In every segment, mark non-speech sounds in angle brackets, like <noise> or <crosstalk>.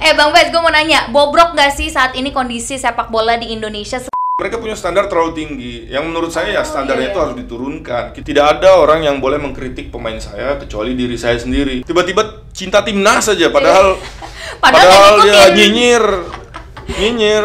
Eh Bang Bes, gue mau nanya, bobrok gak sih saat ini kondisi sepak bola di Indonesia? Mereka punya standar terlalu tinggi. Yang menurut saya ya Oh, iya, standarnya itu iya. harus diturunkan. Tidak ada orang yang boleh mengkritik pemain saya kecuali diri saya sendiri. Tiba-tiba cinta timnas saja, <laughs> padahal Padahal padahal dia nyinyir, nyinyir.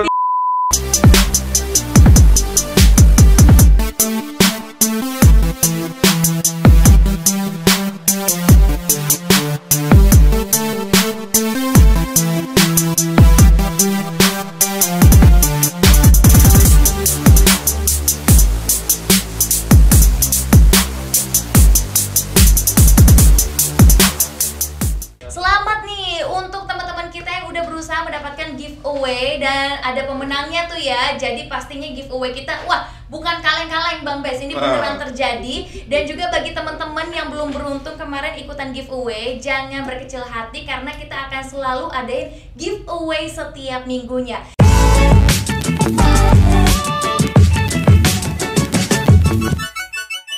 Kaleng-kaleng Bang Bes, ini beneran Ah. terjadi. Dan juga bagi teman-teman yang belum beruntung kemarin ikutan giveaway, jangan berkecil hati karena kita akan selalu adain giveaway setiap minggunya.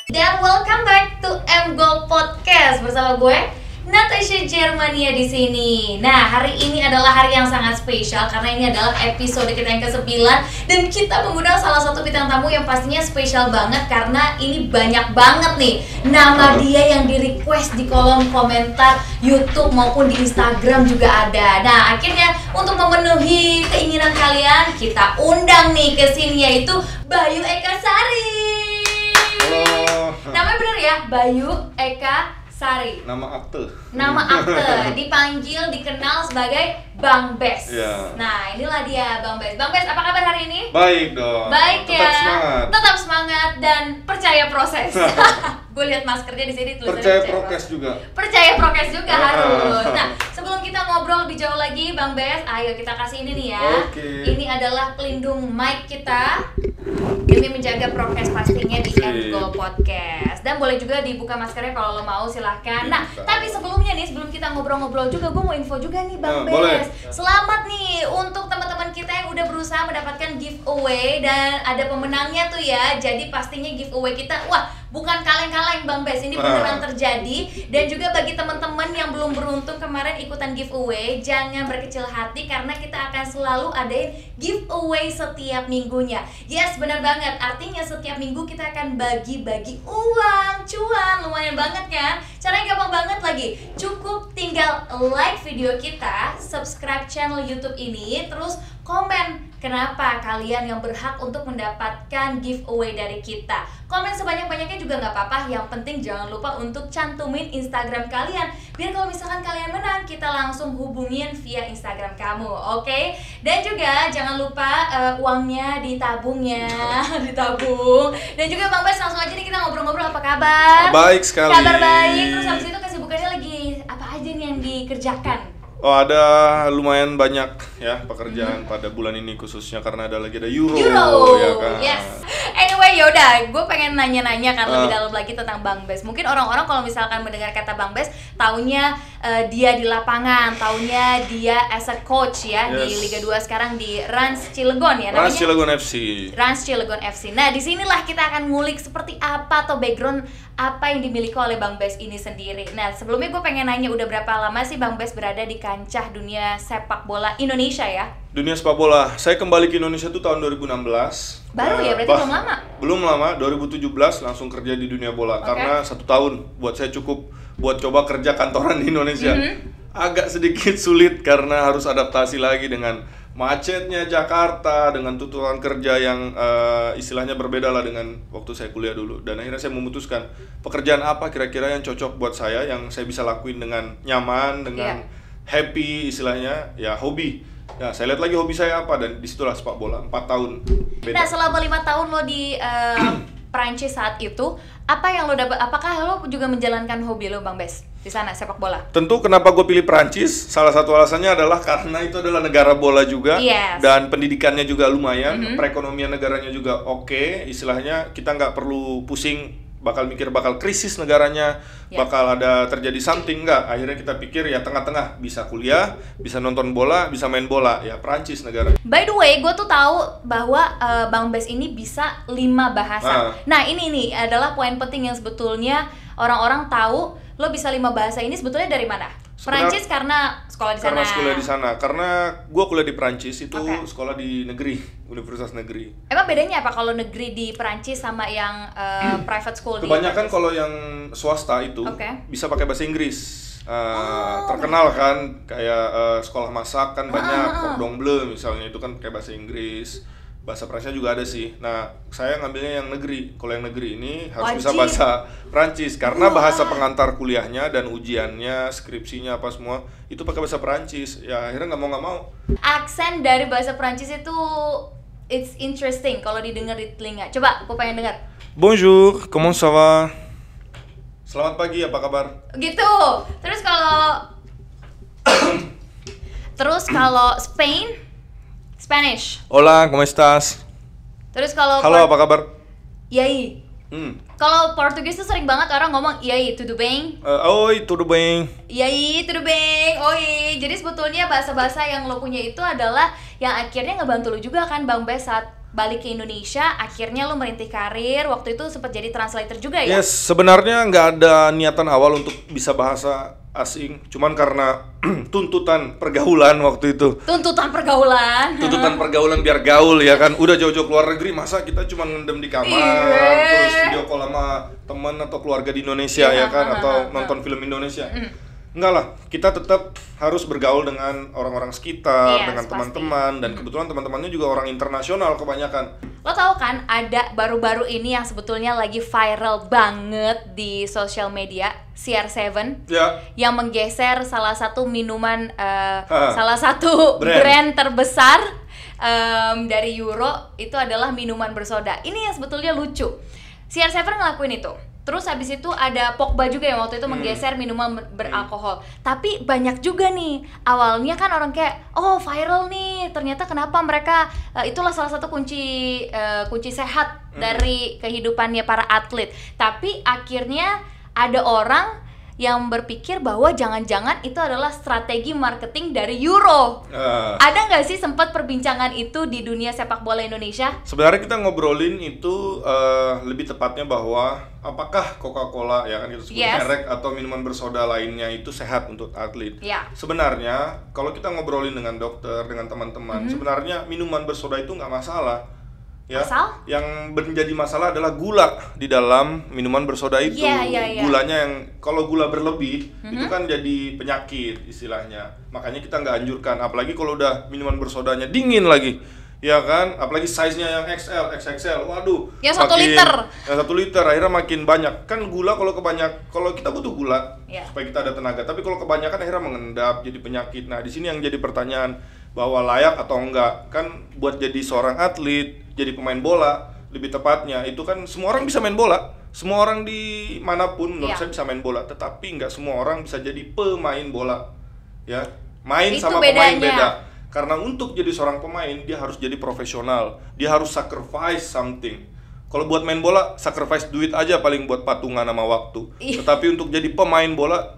Dan welcome back to M Gold Podcast bersama gue Natasha Germania di sini. Nah, hari ini adalah hari yang sangat spesial karena ini adalah episode kita yang ke-9 dan kita mengundang salah satu bintang tamu yang pastinya spesial banget karena ini banyak banget nih nama dia yang di-request di kolom komentar YouTube maupun di Instagram juga ada. Nah, akhirnya untuk memenuhi keinginan kalian, kita undang nih ke sini yaitu Bayu Eka Sari. Halo. Namanya bener ya, Bayu Eka Sari. Nama akte. Nama akte dipanggil dikenal sebagai Bang Bes. Iya. Nah, inilah dia Bang Bes. Bang Bes, apa kabar hari ini? Baik dong. Baik Tetap ya. semangat. Tetap semangat dan percaya proses. <laughs> Gue lihat maskernya di sini tulisannya Percaya prokes juga. Percaya prokes juga Ah. harus. Nah, sebelum kita ngobrol lebih jauh lagi, Bang Bes, ayo kita kasih ini nih ya. Oke. Ini adalah pelindung mic kita demi menjaga prokes pastinya di. Endgo Podcast. Dan boleh juga dibuka maskernya kalau lo mau silahkan. Nah, tapi sebelumnya nih, sebelum kita ngobrol-ngobrol juga, gue mau info juga nih Bang Ah, Bes. boleh. Selamat nih untuk teman-teman kita yang udah berusaha mendapatkan giveaway dan ada pemenangnya tuh ya. Jadi pastinya giveaway kita, wah bukan kaleng-kaleng Bang Bes, ini Ah. beneran terjadi. Dan juga bagi teman-teman yang belum beruntung kemarin ikutan giveaway, jangan berkecil hati karena kita akan selalu adain giveaway setiap minggunya. Yes, benar banget. Artinya setiap minggu kita akan bagi-bagi uang, cuan, lumayan banget kan? Caranya gampang banget lagi. Cukup tinggal like video kita, subscribe channel YouTube ini, terus komen kenapa kalian yang berhak untuk mendapatkan giveaway dari kita. Komen sebanyak-banyaknya juga nggak apa-apa. Yang penting jangan lupa untuk cantumin Instagram kalian. Biar kalau misalkan kalian menang, kita langsung hubungin via Instagram kamu, oke? Dan juga jangan lupa eh, uangnya ditabung ya, <laughs> ditabung. Dan juga Bang Bas langsung aja nih kita ngobrol-ngobrol apa kabar? Baik sekali. Kabar baik. Terus habis itu kesibukannya lagi apa aja nih yang dikerjakan? Oh ada lumayan banyak ya pekerjaan pada bulan ini khususnya karena ada lagi ada Euro, Hmm. Euro, ya kan. yes. Anyway, yaudah, gue pengen nanya-nanya kan lebih Ah. dalam lagi tentang Bang Bes. Mungkin orang-orang kalau misalkan mendengar kata Bang Bes, taunya eh, dia di lapangan, taunya dia as a coach ya di Yes. Liga 2 sekarang di Rans Cilegon ya Rans. Cilegon FC. Rans Cilegon FC. Nah, di sinilah kita akan ngulik seperti apa atau background apa yang dimiliki oleh Bang Bes ini sendiri. Nah, sebelumnya gue pengen nanya udah berapa lama sih Bang Bes berada di kancah dunia sepak bola Indonesia ya? Dunia sepak bola. Saya kembali ke Indonesia tuh tahun 2016. Baru ya, Eh, berarti bah- belum lama? Belum lama, 2017 langsung kerja di dunia bola Oke. karena satu tahun buat saya cukup buat coba kerja kantoran di Indonesia. Mhm. Agak sedikit sulit karena harus adaptasi lagi dengan macetnya Jakarta, dengan tuntutan kerja yang eh, istilahnya berbeda lah dengan waktu saya kuliah dulu. Dan akhirnya saya memutuskan pekerjaan apa kira-kira yang cocok buat saya, yang saya bisa lakuin dengan nyaman, dengan Iya. happy istilahnya, ya hobi. Ya, saya lihat lagi hobi saya apa dan di situlah sepak bola 4 tahun. Beda. Nah, selama lima tahun lo di eh, Perancis saat itu, apa yang lo dapat? Apakah lo juga menjalankan hobi lo, Bang Bes, di sana sepak bola? Tentu kenapa gue pilih Prancis? Salah satu alasannya adalah karena itu adalah negara bola juga Yes. dan pendidikannya juga lumayan, Mhm. perekonomian negaranya juga oke. Istilahnya kita nggak perlu pusing bakal mikir bakal krisis negaranya, Ya. bakal ada terjadi something nggak. Akhirnya kita pikir ya tengah-tengah bisa kuliah, bisa nonton bola, bisa main bola. Ya Prancis negara. By the way, gue tuh tahu bahwa eh, Bang Bes ini bisa lima bahasa. Ah. Nah, ini nih adalah poin penting yang sebetulnya orang-orang tahu lo bisa lima bahasa ini sebetulnya dari mana? Perancis karena sekolah di sana. karena sekolah di sana. Karena gua kuliah di Prancis itu Oke. sekolah di negeri, universitas negeri. Emang bedanya apa kalau negeri di Perancis sama yang eh, private school Kebanyakan Perancis? kalau yang swasta itu Oke. bisa pakai bahasa Inggris. Uh, Oh, terkenal kan kayak uh, sekolah masak kan banyak Ah, ah, ah. cordon bleu misalnya itu kan kayak bahasa Inggris. Bahasa Prancisnya juga ada sih. Nah, saya ngambilnya yang negeri. Kalau yang negeri ini harus bisa Wajib. bahasa Prancis karena Wah. bahasa pengantar kuliahnya dan ujiannya, skripsinya apa semua itu pakai bahasa Prancis. Ya akhirnya nggak mau nggak mau. Aksen dari bahasa Perancis itu it's interesting kalau didengar di telinga. Coba aku pengen dengar. Bonjour, comment ça va? Selamat pagi, apa kabar? Gitu. Terus kalau <coughs> Terus kalau Spain Spanish. Hola, ¿cómo estás? Terus kalau Halo, apa kabar? Yai. Hmm. Kalau Portugis tuh sering banget orang ngomong yai tudo bem, Eh, oi, tudo bem? yai tudo bem, oi. Jadi sebetulnya bahasa-bahasa yang lo punya itu adalah yang akhirnya ngebantu lo juga kan Bang Bes saat balik ke Indonesia, akhirnya lo merintih karir, waktu itu sempat jadi translator juga ya? Yes, sebenarnya nggak ada niatan awal untuk bisa bahasa asing, cuman karena <clears throat> tuntutan pergaulan waktu itu. Tuntutan pergaulan. Tuntutan pergaulan biar gaul ya kan. Udah jauh-jauh keluar negeri, masa kita cuma ngendem di kamar, Iya. terus video call sama teman atau keluarga di Indonesia Iya, ya kan, ha, atau nonton film Indonesia. Enggak lah, kita tetap harus bergaul dengan orang-orang sekitar, Yes, dengan pasti. teman-teman, dan kebetulan teman-temannya juga orang internasional kebanyakan. Lo tau kan ada baru-baru ini yang sebetulnya lagi viral banget di sosial media, CR7 Ya, yang menggeser salah satu minuman Ha. salah satu Brand. brand, terbesar em, dari Euro itu adalah minuman bersoda. Ini yang sebetulnya lucu. CR7 ngelakuin itu. Terus habis itu ada Pogba juga yang waktu itu Hmm. menggeser minuman ber- beralkohol. Tapi banyak juga nih. Awalnya kan orang kayak, "Oh, viral nih. Ternyata kenapa mereka eh, itulah salah satu kunci eh, kunci sehat Hmm. dari kehidupannya para atlet." Tapi akhirnya ada orang yang berpikir bahwa jangan-jangan itu adalah strategi marketing dari Euro. eh, Ada nggak sih sempat perbincangan itu di dunia sepak bola Indonesia? Sebenarnya kita ngobrolin itu eh, lebih tepatnya bahwa apakah Coca-Cola ya kan kita sebut Yes. merek atau minuman bersoda lainnya itu sehat untuk atlet. Ya. Sebenarnya kalau kita ngobrolin dengan dokter dengan teman-teman, Mhm. sebenarnya minuman bersoda itu nggak masalah. Ya, Asal? yang menjadi masalah adalah gula di dalam minuman bersoda itu. Iya, iya, iya. Gulanya yang kalau gula berlebih itu Mhm. kan jadi penyakit istilahnya. Makanya kita nggak anjurkan, apalagi kalau udah minuman bersodanya dingin lagi. Ya kan, apalagi size-nya yang XL, XXL. Waduh. Yang satu liter. Yang satu liter akhirnya makin banyak. Kan gula kalau kebanyak kalau kita butuh gula Iya. supaya kita ada tenaga. Tapi kalau kebanyakan akhirnya mengendap jadi penyakit. Nah, di sini yang jadi pertanyaan bahwa layak atau enggak. Kan buat jadi seorang atlet, jadi pemain bola, lebih tepatnya itu kan semua orang bisa main bola. Semua orang di mana pun menurut Iya. saya bisa main bola, tetapi nggak semua orang bisa jadi pemain bola. Ya, main Itu sama pemain bedanya. beda. Karena untuk jadi seorang pemain dia harus jadi profesional. Dia harus sacrifice something. Kalau buat main bola, sacrifice duit aja paling buat patungan sama waktu. Iya. Tetapi untuk jadi pemain bola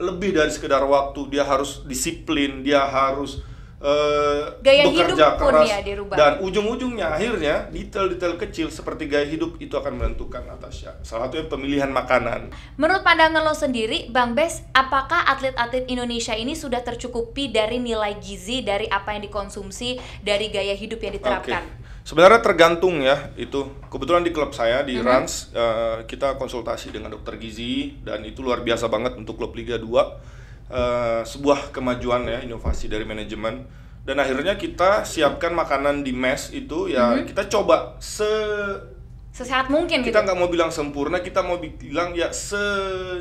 lebih dari sekedar waktu. Dia harus disiplin, dia harus eh, Gaya bekerja hidup pun keras ya dirubah. dan ujung-ujungnya akhirnya detail-detail kecil seperti gaya hidup itu akan menentukan Natasha. Salah satunya pemilihan makanan. Menurut pandangan lo sendiri, Bang Bes, apakah atlet-atlet Indonesia ini sudah tercukupi dari nilai gizi dari apa yang dikonsumsi dari gaya hidup yang diterapkan? Oke. Sebenarnya tergantung ya itu. Kebetulan di klub saya di Mhm. Rans eh, kita konsultasi dengan dokter gizi dan itu luar biasa banget untuk klub Liga 2. Eh, sebuah kemajuan ya inovasi dari manajemen dan akhirnya kita siapkan makanan di mes itu ya Mhm. kita coba se Sesehat mungkin gitu. kita nggak mau bilang sempurna kita mau bilang ya se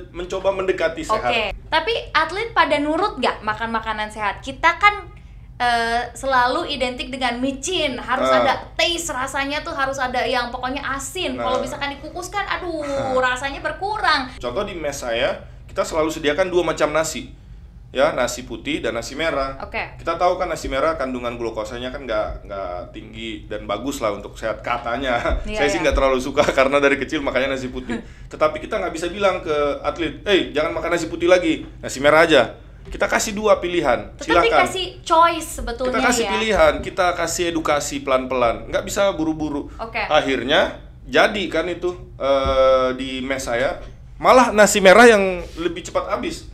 mencoba mendekati Oke, sehat. tapi atlet pada nurut nggak makan makanan sehat? Kita kan eh, selalu identik dengan micin, harus Ah. ada taste rasanya tuh harus ada yang pokoknya asin. Kalau Nah. misalkan dikukuskan, aduh <laughs> rasanya berkurang. Contoh di mes saya, kita selalu sediakan dua macam nasi. Ya, nasi putih dan nasi merah. Oke. Kita tahu kan nasi merah kandungan glukosanya kan nggak nggak tinggi dan bagus lah untuk sehat katanya. Iya, <laughs> Saya sih iya. nggak terlalu suka <laughs> karena dari kecil makanya nasi putih. <laughs> Tetapi kita nggak bisa bilang ke atlet, "Eh, jangan makan nasi putih lagi, nasi merah aja." Kita kasih dua pilihan. Tetapi Silakan. kasih choice sebetulnya Kita kasih ya. pilihan, kita kasih edukasi pelan-pelan, nggak bisa buru-buru. Oke. Akhirnya jadi kan itu eh, di mes saya, malah nasi merah yang lebih cepat habis.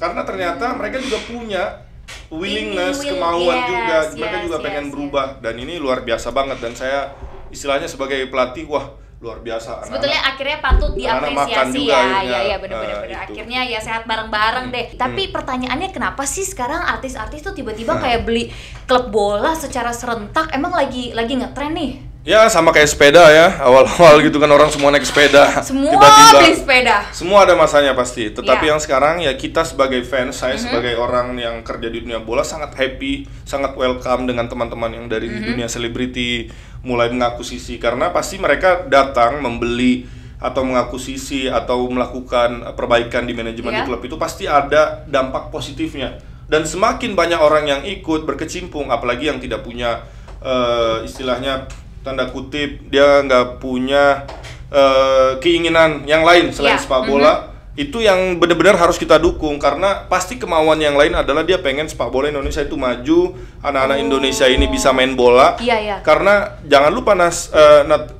karena ternyata mereka juga punya willingness, Ini, will- kemauan yes, juga, mereka yes, juga yes, pengen yes. berubah dan ini luar biasa banget dan saya istilahnya sebagai pelatih wah luar biasa. Sebetulnya anak-anak. akhirnya patut diapresiasi ya, ya, ya benar-benar. Benar. itu. Akhirnya ya sehat bareng-bareng deh. Tapi pertanyaannya kenapa sih sekarang artis-artis tuh tiba-tiba kayak beli klub bola secara serentak? Emang lagi lagi ngetren nih? Ya sama kayak sepeda ya awal-awal gitu kan orang semua naik sepeda Semua tiba-tiba beli sepeda. semua ada masanya pasti tetapi Ya. yang sekarang ya kita sebagai fans saya Mhm. sebagai orang yang kerja di dunia bola sangat happy sangat welcome dengan teman-teman yang dari Mhm. dunia selebriti mulai mengakuisisi karena pasti mereka datang membeli atau mengakuisisi atau melakukan eh, perbaikan di manajemen di Ya. klub itu pasti ada dampak positifnya dan semakin banyak orang yang ikut berkecimpung apalagi yang tidak punya eh, istilahnya tanda kutip dia nggak punya eh, keinginan yang lain selain Ya, sepak bola itu yang benar-benar harus kita dukung karena pasti kemauan yang lain adalah dia pengen sepak bola Indonesia itu maju anak-anak Oh. Indonesia ini bisa main bola Iya, iya. karena jangan lupa nas eh, Nat,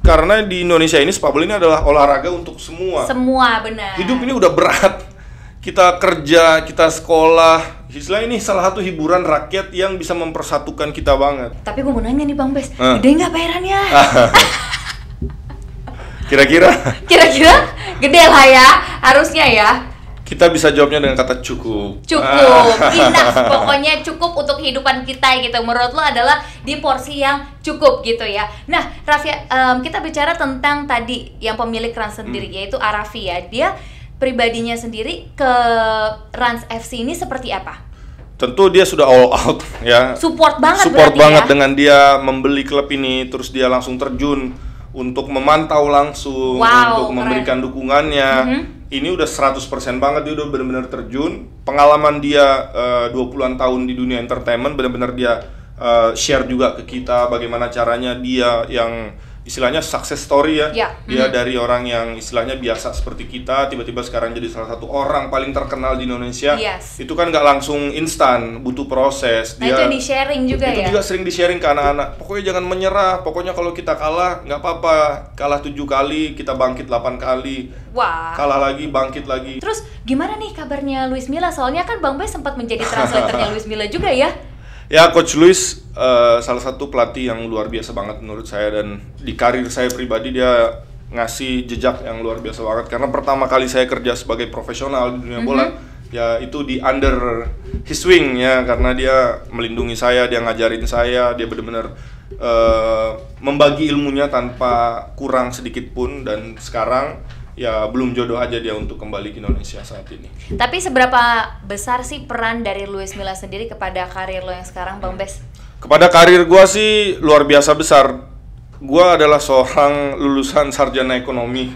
karena di Indonesia ini sepak bola ini adalah olahraga untuk semua Semua benar. hidup ini udah berat kita kerja kita sekolah istilah ini salah satu hiburan rakyat yang bisa mempersatukan kita banget Tapi gue mau nanya nih Bang Bes, Ah. gede nggak bayarannya? <laughs> kira-kira Kira-kira gede lah ya, harusnya ya. kita bisa jawabnya dengan kata cukup Cukup, enough, <laughs> pokoknya cukup untuk kehidupan kita gitu. Menurut lo adalah di porsi yang cukup gitu ya. Nah, Raffi, em, kita bicara tentang tadi yang pemilik Rans sendiri Hmm. yaitu Arafi ya. Dia pribadinya sendiri ke Rans FC ini seperti apa? tentu dia sudah all out ya Support banget support berarti banget ya? dengan dia membeli klub ini terus dia langsung terjun untuk memantau langsung Wow, untuk keren. memberikan dukungannya Mhm. ini udah 100% banget dia udah benar-benar terjun pengalaman dia eh, 20-an tahun di dunia entertainment benar-benar dia eh, share juga ke kita bagaimana caranya dia yang istilahnya success story ya Ya, dia mhm. dari orang yang istilahnya biasa seperti kita tiba-tiba sekarang jadi salah satu orang paling terkenal di Indonesia Yes. itu kan nggak langsung instan butuh proses Nah, itu yang di-sharing juga itu ya? juga sering di sharing ke anak-anak pokoknya jangan menyerah pokoknya kalau kita kalah nggak apa-apa kalah tujuh kali kita bangkit 8 kali Wah. kalah lagi bangkit lagi Terus gimana nih kabarnya Luis Milla? Soalnya kan Bang Bes sempat menjadi translatornya <laughs> Luis Milla juga ya? Ya coach Luis eh, salah satu pelatih yang luar biasa banget menurut saya dan di karir saya pribadi dia ngasih jejak yang luar biasa banget. Karena pertama kali saya kerja sebagai profesional di dunia bola ya itu di under his wing ya. Karena dia melindungi saya dia ngajarin saya dia benar-benar eh, membagi ilmunya tanpa kurang sedikit pun. Dan sekarang ya belum jodoh aja dia untuk kembali ke Indonesia saat ini Tapi seberapa besar sih peran dari Luis Milla sendiri kepada karir lo yang sekarang, Bang Bes? Kepada karir gua sih luar biasa besar. Gua adalah seorang lulusan sarjana ekonomi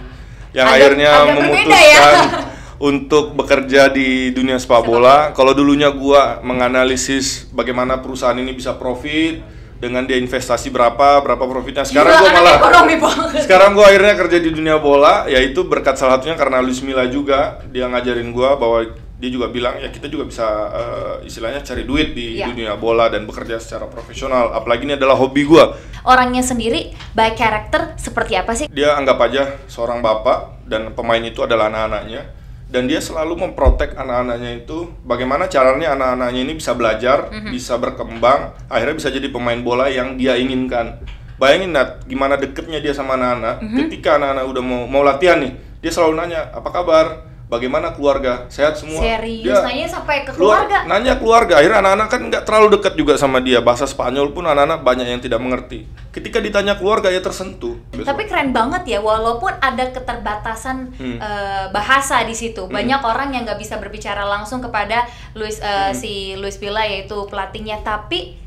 yang Agak- akhirnya agak berbeda memutuskan ya. untuk bekerja di dunia sepak bola. Kalau dulunya gua menganalisis bagaimana perusahaan ini bisa profit dengan dia investasi berapa, berapa profitnya. Sekarang anak malah ekonomi banget. sekarang gua akhirnya kerja di dunia bola, yaitu berkat salah satunya karena Luis Milla juga dia ngajarin gua bahwa dia juga bilang ya kita juga bisa eh, istilahnya cari duit di Iya. dunia bola dan bekerja secara profesional. Apalagi ini adalah hobi gua. Orangnya sendiri by karakter seperti apa sih? Dia anggap aja seorang bapak dan pemain itu adalah anak-anaknya dan dia selalu memprotek anak-anaknya itu bagaimana caranya anak-anaknya ini bisa belajar, bisa berkembang, akhirnya bisa jadi pemain bola yang dia inginkan. Bayangin Nat, gimana deketnya dia sama anak-anak. Ketika anak-anak udah mau mau latihan nih, dia selalu nanya, "Apa kabar? Bagaimana keluarga? Sehat semua?" Serius, Dia nanya sampai ke luar- keluarga. nanya keluarga. Akhirnya anak-anak kan nggak terlalu dekat juga sama dia. Bahasa Spanyol pun anak-anak banyak yang tidak mengerti. Ketika ditanya keluarga ya tersentuh. Tapi keren banget ya, walaupun ada keterbatasan Hmm. eh, bahasa di situ, banyak orang yang nggak bisa berbicara langsung kepada Luis eh, Hmm. si Luis Milla yaitu pelatihnya. Tapi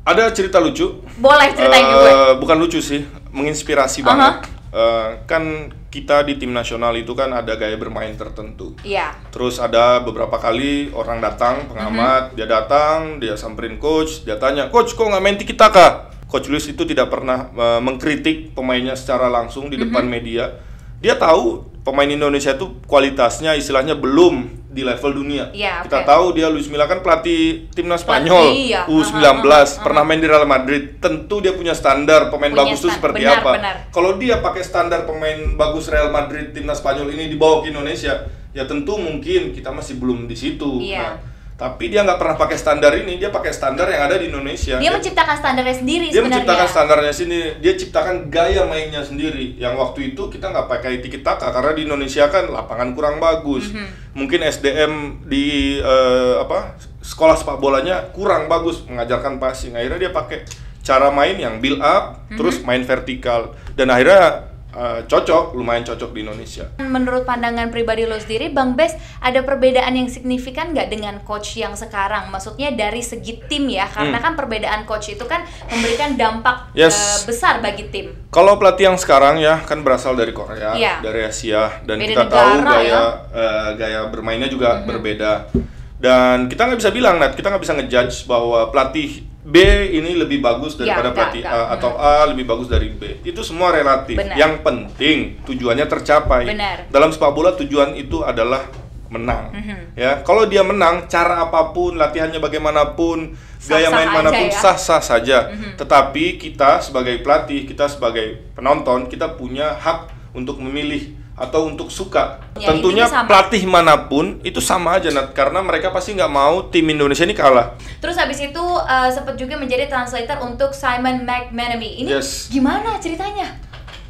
Ada cerita lucu. boleh ceritain ke Eh, gue. Bukan lucu sih, menginspirasi Aha. banget. Eh, kan kita di tim nasional itu kan ada gaya bermain tertentu. Iya. Terus ada beberapa kali orang datang, pengamat, dia datang, dia samperin coach, dia tanya, coach kok nggak main tiki taka? Coach Luis itu tidak pernah eh, mengkritik pemainnya secara langsung di depan media. Dia tahu pemain Indonesia itu kualitasnya istilahnya belum di level dunia. Iya, Kita tahu dia Luis Milla kan pelatih timnas Spanyol iya. U19, Aha, aha, aha. pernah main di Real Madrid. Tentu dia punya standar pemain Punya bagus itu seperti benar, apa. benar. Kalau dia pakai standar pemain bagus Real Madrid timnas Spanyol ini dibawa ke Indonesia, ya tentu mungkin kita masih belum di situ. Iya. Nah, tapi dia nggak pernah pakai standar ini, dia pakai standar yang ada di Indonesia. Dia menciptakan standarnya sendiri dia sebenarnya. menciptakan standarnya sini, dia ciptakan gaya mainnya sendiri. Yang waktu itu kita nggak pakai tiki taka karena di Indonesia kan lapangan kurang bagus. Mhm. Mungkin SDM di eh, apa sekolah sepak bolanya kurang bagus mengajarkan passing. Akhirnya dia pakai cara main yang build up, Mhm. terus main vertikal dan akhirnya eh, cocok, lumayan cocok di Indonesia. Menurut pandangan pribadi lo sendiri, Bang Bes, ada perbedaan yang signifikan nggak dengan coach yang sekarang? Maksudnya dari segi tim ya, karena Hmm. kan perbedaan coach itu kan memberikan dampak Yes. eh, besar bagi tim. Kalau pelatih yang sekarang ya kan berasal dari Korea, Iya. dari Asia dan Beda kita tahu gaya ya. eh, gaya bermainnya juga berbeda. Dan kita nggak bisa bilang, Nat, kita nggak bisa ngejudge bahwa pelatih B ini lebih bagus Ya, daripada nggak, pelatih. A atau A lebih bagus dari B. Itu semua relatif. Benar. Yang penting tujuannya tercapai. Benar. Dalam sepak bola tujuan itu adalah menang. Mhm. Ya, kalau dia menang, cara apa pun, latihannya bagaimanapun, gaya Sah-sah main aja mana pun ya. sah-sah saja. Mhm. Tetapi kita sebagai pelatih, kita sebagai penonton, kita punya hak untuk memilih atau untuk suka. Ya, Tentunya pelatih mana pun itu sama aja Nat, karena mereka pasti nggak mau tim Indonesia ini kalah. Terus habis itu eh, sempat juga menjadi translator untuk Simon McManamy. Ini Yes. gimana ceritanya?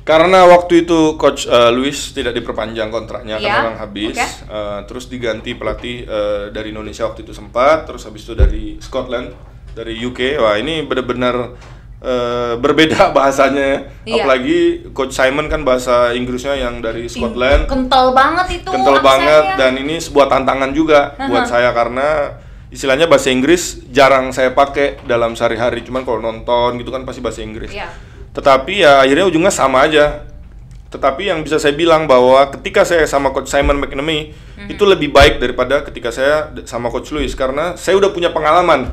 Karena waktu itu coach uh, Luis tidak diperpanjang kontraknya Ya, karena memang habis. oke. Uh, terus diganti pelatih uh, dari Indonesia waktu itu sempat, terus habis itu dari Scotland, dari UK. Wah, ini benar-benar uh, berbeda <laughs> bahasanya. Iya. Apalagi coach Simon kan bahasa Inggrisnya yang dari Scotland. Kental banget itu. Kental banget dan ini sebuah tantangan juga buat Aha. saya karena istilahnya bahasa Inggris jarang saya pakai dalam sehari-hari. Cuman kalau nonton gitu kan pasti bahasa Inggris. Iya. Tetapi ya akhirnya ujungnya sama aja. Tetapi yang bisa saya bilang bahwa ketika saya sama coach Simon McNamee Mhm. itu lebih baik daripada ketika saya sama coach Louis karena saya udah punya pengalaman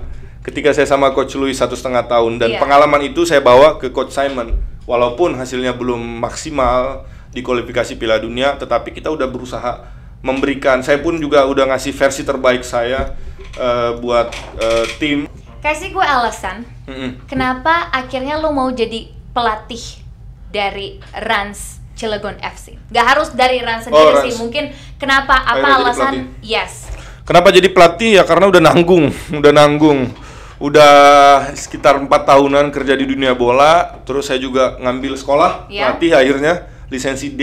ketika saya sama coach Louis satu setengah tahun dan Iya. pengalaman itu saya bawa ke coach Simon walaupun hasilnya belum maksimal di kualifikasi Piala Dunia tetapi kita udah berusaha memberikan saya pun juga udah ngasih versi terbaik saya eh, buat eh, tim Kasih gue alasan Mm-mm. kenapa akhirnya lo mau jadi pelatih dari Rans Cilegon FC. Gak harus dari Rans sendiri Oh, sih. Rans. Mungkin kenapa apa Akhirnya alasan? Yes. Kenapa jadi pelatih ya karena udah nanggung, <laughs> udah nanggung. Udah sekitar empat tahunan kerja di dunia bola, terus saya juga ngambil sekolah Ya. pelatih akhirnya lisensi D.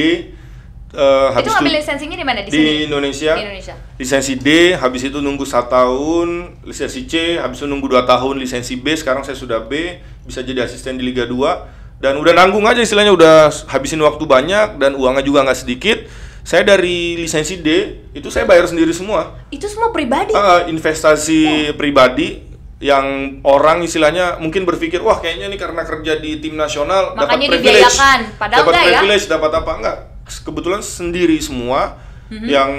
itu habis ngambil itu lisensinya di mana di, di sini? Indonesia, Di Indonesia. lisensi D, habis itu nunggu satu tahun, lisensi C, habis itu nunggu dua tahun, lisensi B, sekarang saya sudah B, bisa jadi asisten di Liga 2 dan udah nanggung aja istilahnya udah habisin waktu banyak dan uangnya juga nggak sedikit. Saya dari lisensi D itu saya bayar sendiri semua. Itu semua pribadi. Ah, investasi pribadi yang orang istilahnya mungkin berpikir wah kayaknya nih karena kerja di tim nasional dapat privilege. Padahal dapat enggak ya. privilege dapat apa enggak kebetulan sendiri semua Mhm. yang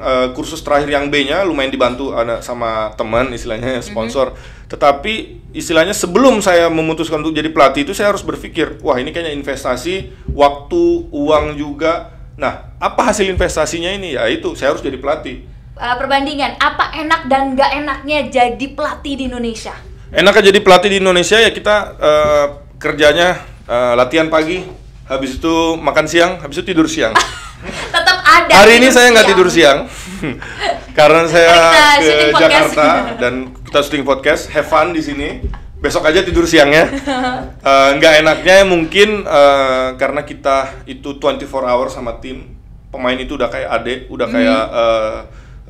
eh, kursus terakhir yang B-nya lumayan dibantu anak sama teman istilahnya Mhm. sponsor tetapi istilahnya sebelum saya memutuskan untuk jadi pelatih itu saya harus berpikir wah ini kayaknya investasi waktu uang juga nah apa hasil investasinya ini ya itu saya harus jadi pelatih Uh, perbandingan apa enak dan gak enaknya jadi pelatih di Indonesia? Enaknya jadi pelatih di Indonesia ya kita eh, kerjanya eh, latihan pagi, habis itu makan siang, habis itu tidur siang. <laughs> Tetap ada. Hari ini saya nggak tidur siang <laughs> karena saya ke. Jakarta <laughs> dan kita syuting podcast, have fun di sini. Besok aja tidur siangnya. Nggak enaknya mungkin eh, karena kita itu 24 hour sama tim. Pemain itu udah kayak adik, udah kayak eh,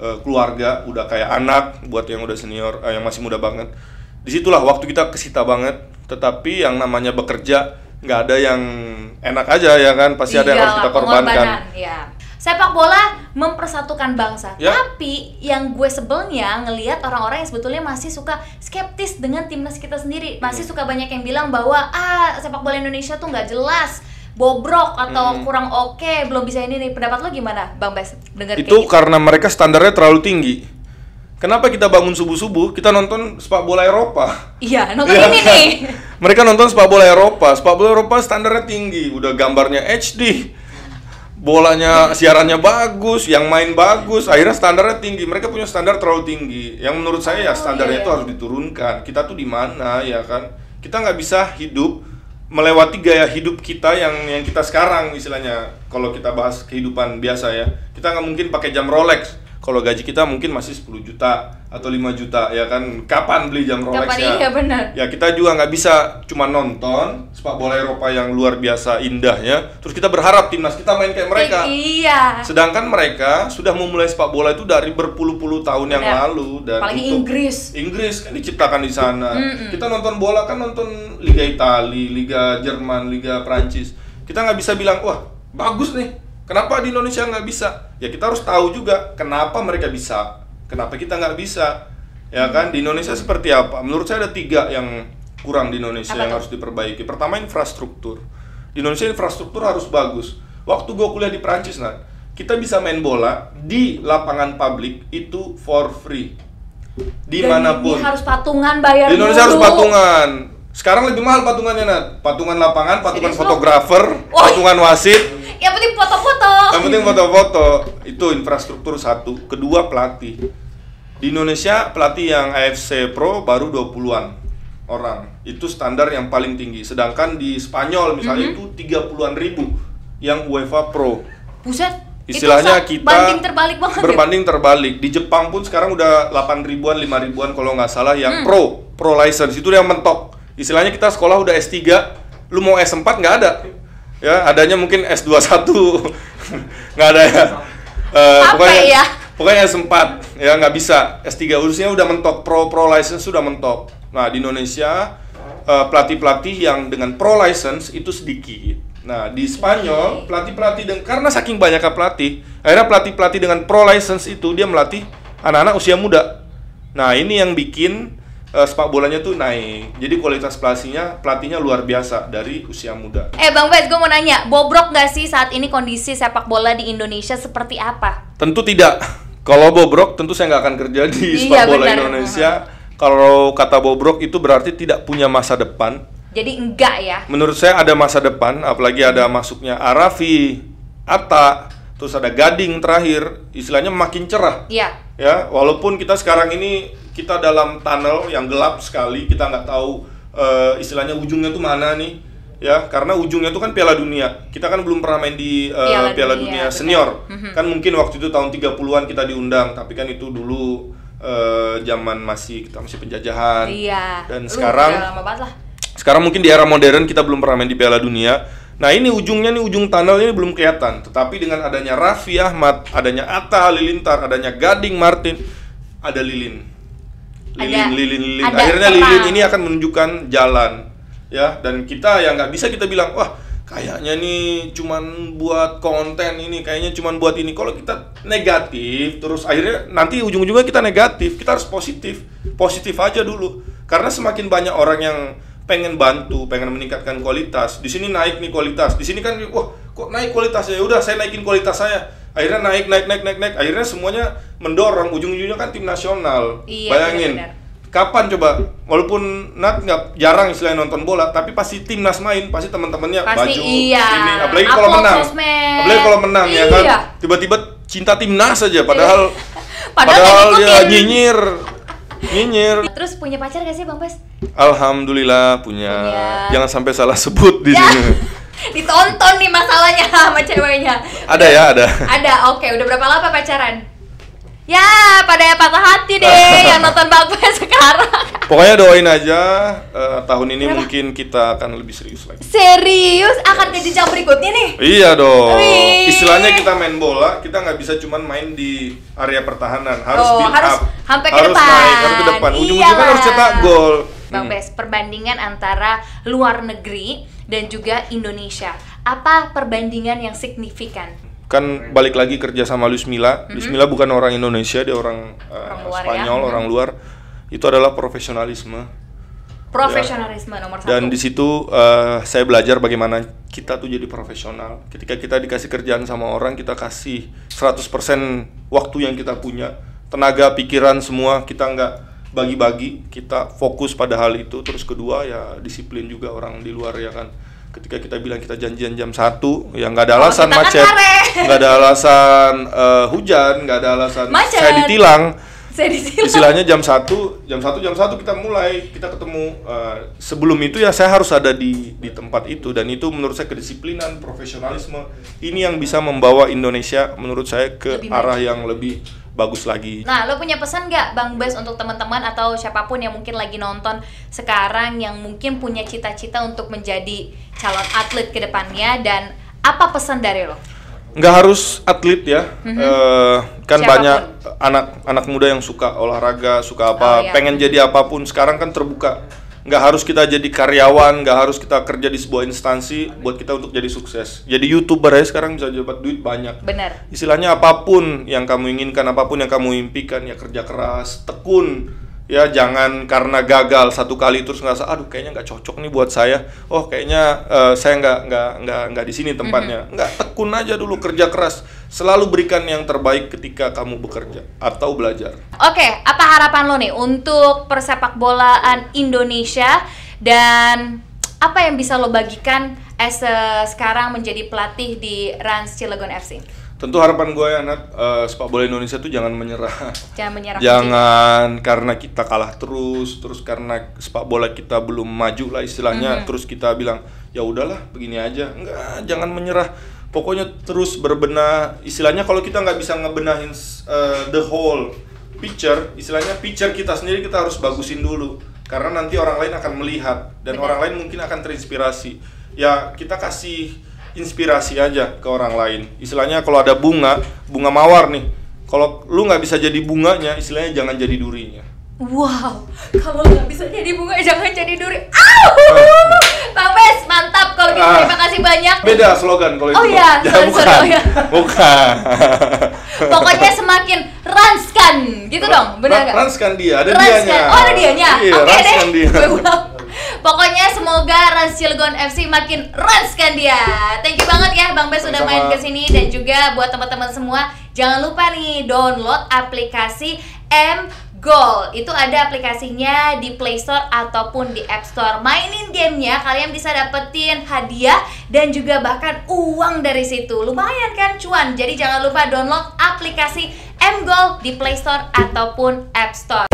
eh, keluarga, udah kayak anak buat yang udah senior, eh, yang masih muda banget. Di situlah waktu kita kesita banget. Tetapi yang namanya bekerja nggak ada yang enak aja ya kan, pasti ada yang harus Iyalah, kita korbankan. ya. Sepak bola mempersatukan bangsa. Ya. Tapi yang gue sebelnya ngelihat orang-orang yang sebetulnya masih suka skeptis dengan timnas kita sendiri. Masih Hmm. suka banyak yang bilang bahwa ah sepak bola Indonesia tuh nggak jelas, bobrok atau Hmm. kurang oke, belum bisa ini nih. Pendapat lo gimana, Bang Bes? Dengar itu kayak gitu. karena mereka standarnya terlalu tinggi. Kenapa kita bangun subuh-subuh, kita nonton sepak bola Eropa? Iya, nonton Iya ini kan? <laughs> nih. Mereka nonton sepak bola Eropa, sepak bola Eropa standarnya tinggi, udah gambarnya HD, bolanya siarannya bagus, yang main bagus, akhirnya standarnya tinggi. Mereka punya standar terlalu tinggi. Yang menurut saya ya Oh, standarnya iya, itu iya. harus diturunkan. Kita tuh di mana ya kan? Kita nggak bisa hidup melewati gaya hidup kita yang yang kita sekarang istilahnya. Kalau kita bahas kehidupan biasa ya kita nggak mungkin pakai jam Rolex kalau gaji kita mungkin masih 10 juta atau 5 juta ya kan kapan beli jam Rolex Kapan ya iya, benar. ya kita juga nggak bisa cuma nonton sepak bola Eropa yang luar biasa indahnya terus kita berharap timnas kita main kayak mereka Iya. sedangkan mereka sudah memulai sepak bola itu dari berpuluh-puluh tahun yang Benar. lalu dan Apalagi untuk- Inggris. Inggris kan diciptakan di sana. Kita nonton bola kan nonton Liga Italia, Liga Jerman, Liga Prancis. Kita nggak bisa bilang wah bagus nih. Kenapa di Indonesia nggak bisa? Ya kita harus tahu juga kenapa mereka bisa, kenapa kita nggak bisa. Ya kan di Indonesia seperti apa? Menurut saya ada tiga yang kurang di Indonesia Apa yang tuh? harus diperbaiki. Pertama infrastruktur. Di Indonesia infrastruktur harus bagus. Waktu gue kuliah di Prancis, Nat, kita bisa main bola di lapangan publik itu for free. Di mana pun. Dan ini harus patungan bayar Di Indonesia harus dulu. patungan. Sekarang lebih mahal patungannya, Nat. Patungan lapangan, patungan Serius lo? fotografer, Oh. patungan wasit. <laughs> Yang penting foto-foto. Yang penting foto-foto. Itu infrastruktur satu. Kedua pelatih. Di Indonesia pelatih yang AFC Pro baru 20-an orang. Itu standar yang paling tinggi. Sedangkan di Spanyol misalnya Mhm. itu 30-an ribu yang UEFA Pro. Buset. Istilahnya kita banding terbalik banget. ya? berbanding terbalik. Di Jepang pun sekarang udah 8 ribuan, 5 ribuan kalau nggak salah yang Hmm. pro, pro license itu yang mentok. Istilahnya kita sekolah udah S3, lu mau S4 nggak ada. Ya, adanya mungkin S21. <laughs> nggak ada ya. Apa pokoknya ya? pokoknya S4 ya nggak bisa. S3 urusannya udah mentok, pro pro license sudah mentok. Nah, di Indonesia eh, pelatih-pelatih yang dengan pro license itu sedikit. Nah, di Spanyol pelatih-pelatih dengan karena saking banyaknya pelatih, akhirnya pelatih-pelatih dengan pro license itu dia melatih anak-anak usia muda. Nah, ini yang bikin eh, sepak bolanya tuh naik. Jadi kualitas pelatihnya pelatihnya luar biasa dari usia muda. Eh Bang Bes, gue mau nanya, bobrok gak sih saat ini kondisi sepak bola di Indonesia seperti apa? Tentu tidak. Kalau bobrok tentu saya nggak akan kerja di Iya, sepak bola benar. Indonesia. Kalau kata bobrok itu berarti tidak punya masa depan. Jadi enggak ya? Menurut saya ada masa depan, apalagi ada masuknya Arafi, Atta, terus ada Gading terakhir, istilahnya makin cerah. Iya. Ya, walaupun kita sekarang ini kita dalam tunnel yang gelap sekali, kita nggak tahu eh, istilahnya ujungnya tuh mana nih. Ya, karena ujungnya tuh kan Piala Dunia. Kita kan belum pernah main di eh, Piala Piala, Dunia, Dunia, senior. Mhm. Kan mungkin waktu itu tahun 30-an kita diundang, tapi kan itu dulu eh, zaman masih kita masih penjajahan. Iya. Dan Lu sekarang lama lah. sekarang mungkin di era modern kita belum pernah main di Piala Dunia. Nah ini ujungnya nih ujung tunnel ini belum kelihatan. Tetapi dengan adanya Raffi Ahmad, adanya Atta Halilintar, adanya Gading Martin, ada Lilin. Lilin, Ada- Lilin, Lilin. ada Akhirnya terang. Lilin ini akan menunjukkan jalan, ya. Dan kita yang nggak bisa kita bilang, wah kayaknya nih cuman buat konten ini, kayaknya cuman buat ini. Kalau kita negatif, terus akhirnya nanti ujung-ujungnya kita negatif. Kita harus positif, positif aja dulu. Karena semakin banyak orang yang pengen bantu, pengen meningkatkan kualitas. Di sini naik nih kualitas. Di sini kan, wah kok naik kualitasnya? Ya udah, saya naikin kualitas saya. Akhirnya naik, naik, naik, naik, naik. Akhirnya semuanya mendorong. Ujung-ujungnya kan tim nasional. Iya, Bayangin. benar-benar. Kapan coba? Walaupun Nat nggak jarang istilahnya nonton bola, tapi pasti timnas main, pasti teman-temannya baju iya. ini. Apalagi kalau menang. sosmed. Apalagi kalau menang ya kan. Iya. Tiba-tiba cinta timnas aja, padahal <laughs> Padahal padahal dia nyinyir, nyinyir. Terus punya pacar gak sih Bang Bes? Alhamdulillah punya. Punya. Jangan sampai salah sebut di Ya. sini. <laughs> Ditonton nih masalahnya <laughs> sama ceweknya. Ada ya, ada. Ada, oke. Udah berapa lama pacaran? Ya, pada yang patah hati deh <laughs> yang nonton Bes sekarang. Pokoknya doain aja eh, tahun ini mungkin kita akan lebih serius lagi. Serius akan ke jenjang berikutnya nih. Iya dong. Wih. Istilahnya kita main bola, kita nggak bisa cuman main di area pertahanan, harus Oh, build harus up, sampai ke harus depan. naik, harus ke depan. Ujung-ujungnya kan harus cetak gol. Bang Hmm. Bes, perbandingan antara luar negeri dan juga Indonesia. Apa perbandingan yang signifikan? Kan balik lagi kerja sama Luis Milla. Luis Milla bukan orang Indonesia, dia orang, eh. Orang luar ya. Spanyol, Hmm. orang luar. Itu adalah profesionalisme. Profesionalisme nomor satu. Dan di situ eh, saya belajar bagaimana kita tuh jadi profesional. Ketika kita dikasih kerjaan sama orang, kita kasih 100% waktu yang kita punya. Tenaga, pikiran semua kita nggak bagi-bagi, kita fokus pada hal itu. Terus kedua ya disiplin juga orang di luar ya kan. Ketika kita bilang kita janjian jam satu, ya nggak ada Oh, alasan kan macet, nggak ada alasan eh, hujan, nggak ada alasan Macet. saya ditilang. Saya disilang. istilahnya jam 1 jam 1 jam 1 kita mulai kita ketemu Eh, sebelum itu ya saya harus ada di di tempat itu dan itu menurut saya kedisiplinan profesionalisme ini yang bisa membawa Indonesia menurut saya ke Lebih arah yang lebih bagus lagi Nah, lo punya pesan nggak Bang Bes untuk teman-teman atau siapa pun yang mungkin lagi nonton sekarang yang mungkin punya cita-cita untuk menjadi calon atlet ke depannya dan apa pesan dari lo? nggak harus atlet ya Eh, kan Siapa pun. banyak anak anak muda yang suka olahraga suka apa Oh, iya. pengen jadi apa pun sekarang kan terbuka nggak harus kita jadi karyawan nggak harus kita kerja di sebuah instansi buat kita untuk jadi sukses. Jadi youtuber aja sekarang bisa dapat duit banyak. Bener. istilahnya apa pun yang kamu inginkan apa pun yang kamu impikan ya kerja keras tekun ya jangan karena gagal satu kali terus ngerasa aduh kayaknya nggak cocok nih buat saya. Oh kayaknya eh, saya nggak nggak nggak nggak di sini tempatnya. Nggak tekun aja dulu kerja keras. Selalu berikan yang terbaik ketika kamu bekerja atau belajar. Oke, apa harapan lo nih untuk persepak bolaan Indonesia? Dan apa yang bisa lo bagikan as a sekarang menjadi pelatih di Rans Cilegon FC? Tentu harapan gue ya Nat eh, sepak bola Indonesia tuh jangan menyerah Jangan menyerah. <laughs> Jangan karena kita kalah terus, terus karena sepak bola kita belum maju lah istilahnya, terus kita bilang ya udahlah begini aja. Enggak, jangan menyerah. Pokoknya terus berbenah. Istilahnya kalau kita nggak bisa ngebenahin uh, the whole picture, istilahnya picture kita sendiri kita harus bagusin dulu. Karena nanti orang lain akan melihat dan Benar. orang lain mungkin akan terinspirasi. Ya kita kasih inspirasi aja ke orang lain. Istilahnya kalau ada bunga, bunga mawar nih. Kalau lu nggak bisa jadi bunganya, istilahnya jangan jadi durinya. Wow, kalau nggak bisa jadi bunga jangan jadi duri. Au! <laughs> Bang Bes, mantap kalau gitu. Ah. Terima kasih banyak. Beda slogan kalau Oh itu. iya, Ya, <laughs> sorry, bukan. sorry, oh <laughs> iya. Bukan. Pokoknya semakin ranskan, gitu dong, benar nggak? Ranskan dia, ada Ranskan. dianya. Oh, ada dianya. Iya, deh. ranskan dia. Pokoknya semoga Rans Cilegon FC makin ranskan dia. Thank you banget ya Bang Bes sudah main ke sini dan juga buat teman-teman semua jangan lupa nih download aplikasi M Goal itu ada aplikasinya di Play Store ataupun di App Store. Mainin gamenya, kalian bisa dapetin hadiah dan juga bahkan uang dari situ. Lumayan kan cuan. Jadi jangan lupa download aplikasi M Goal di Play Store ataupun App Store.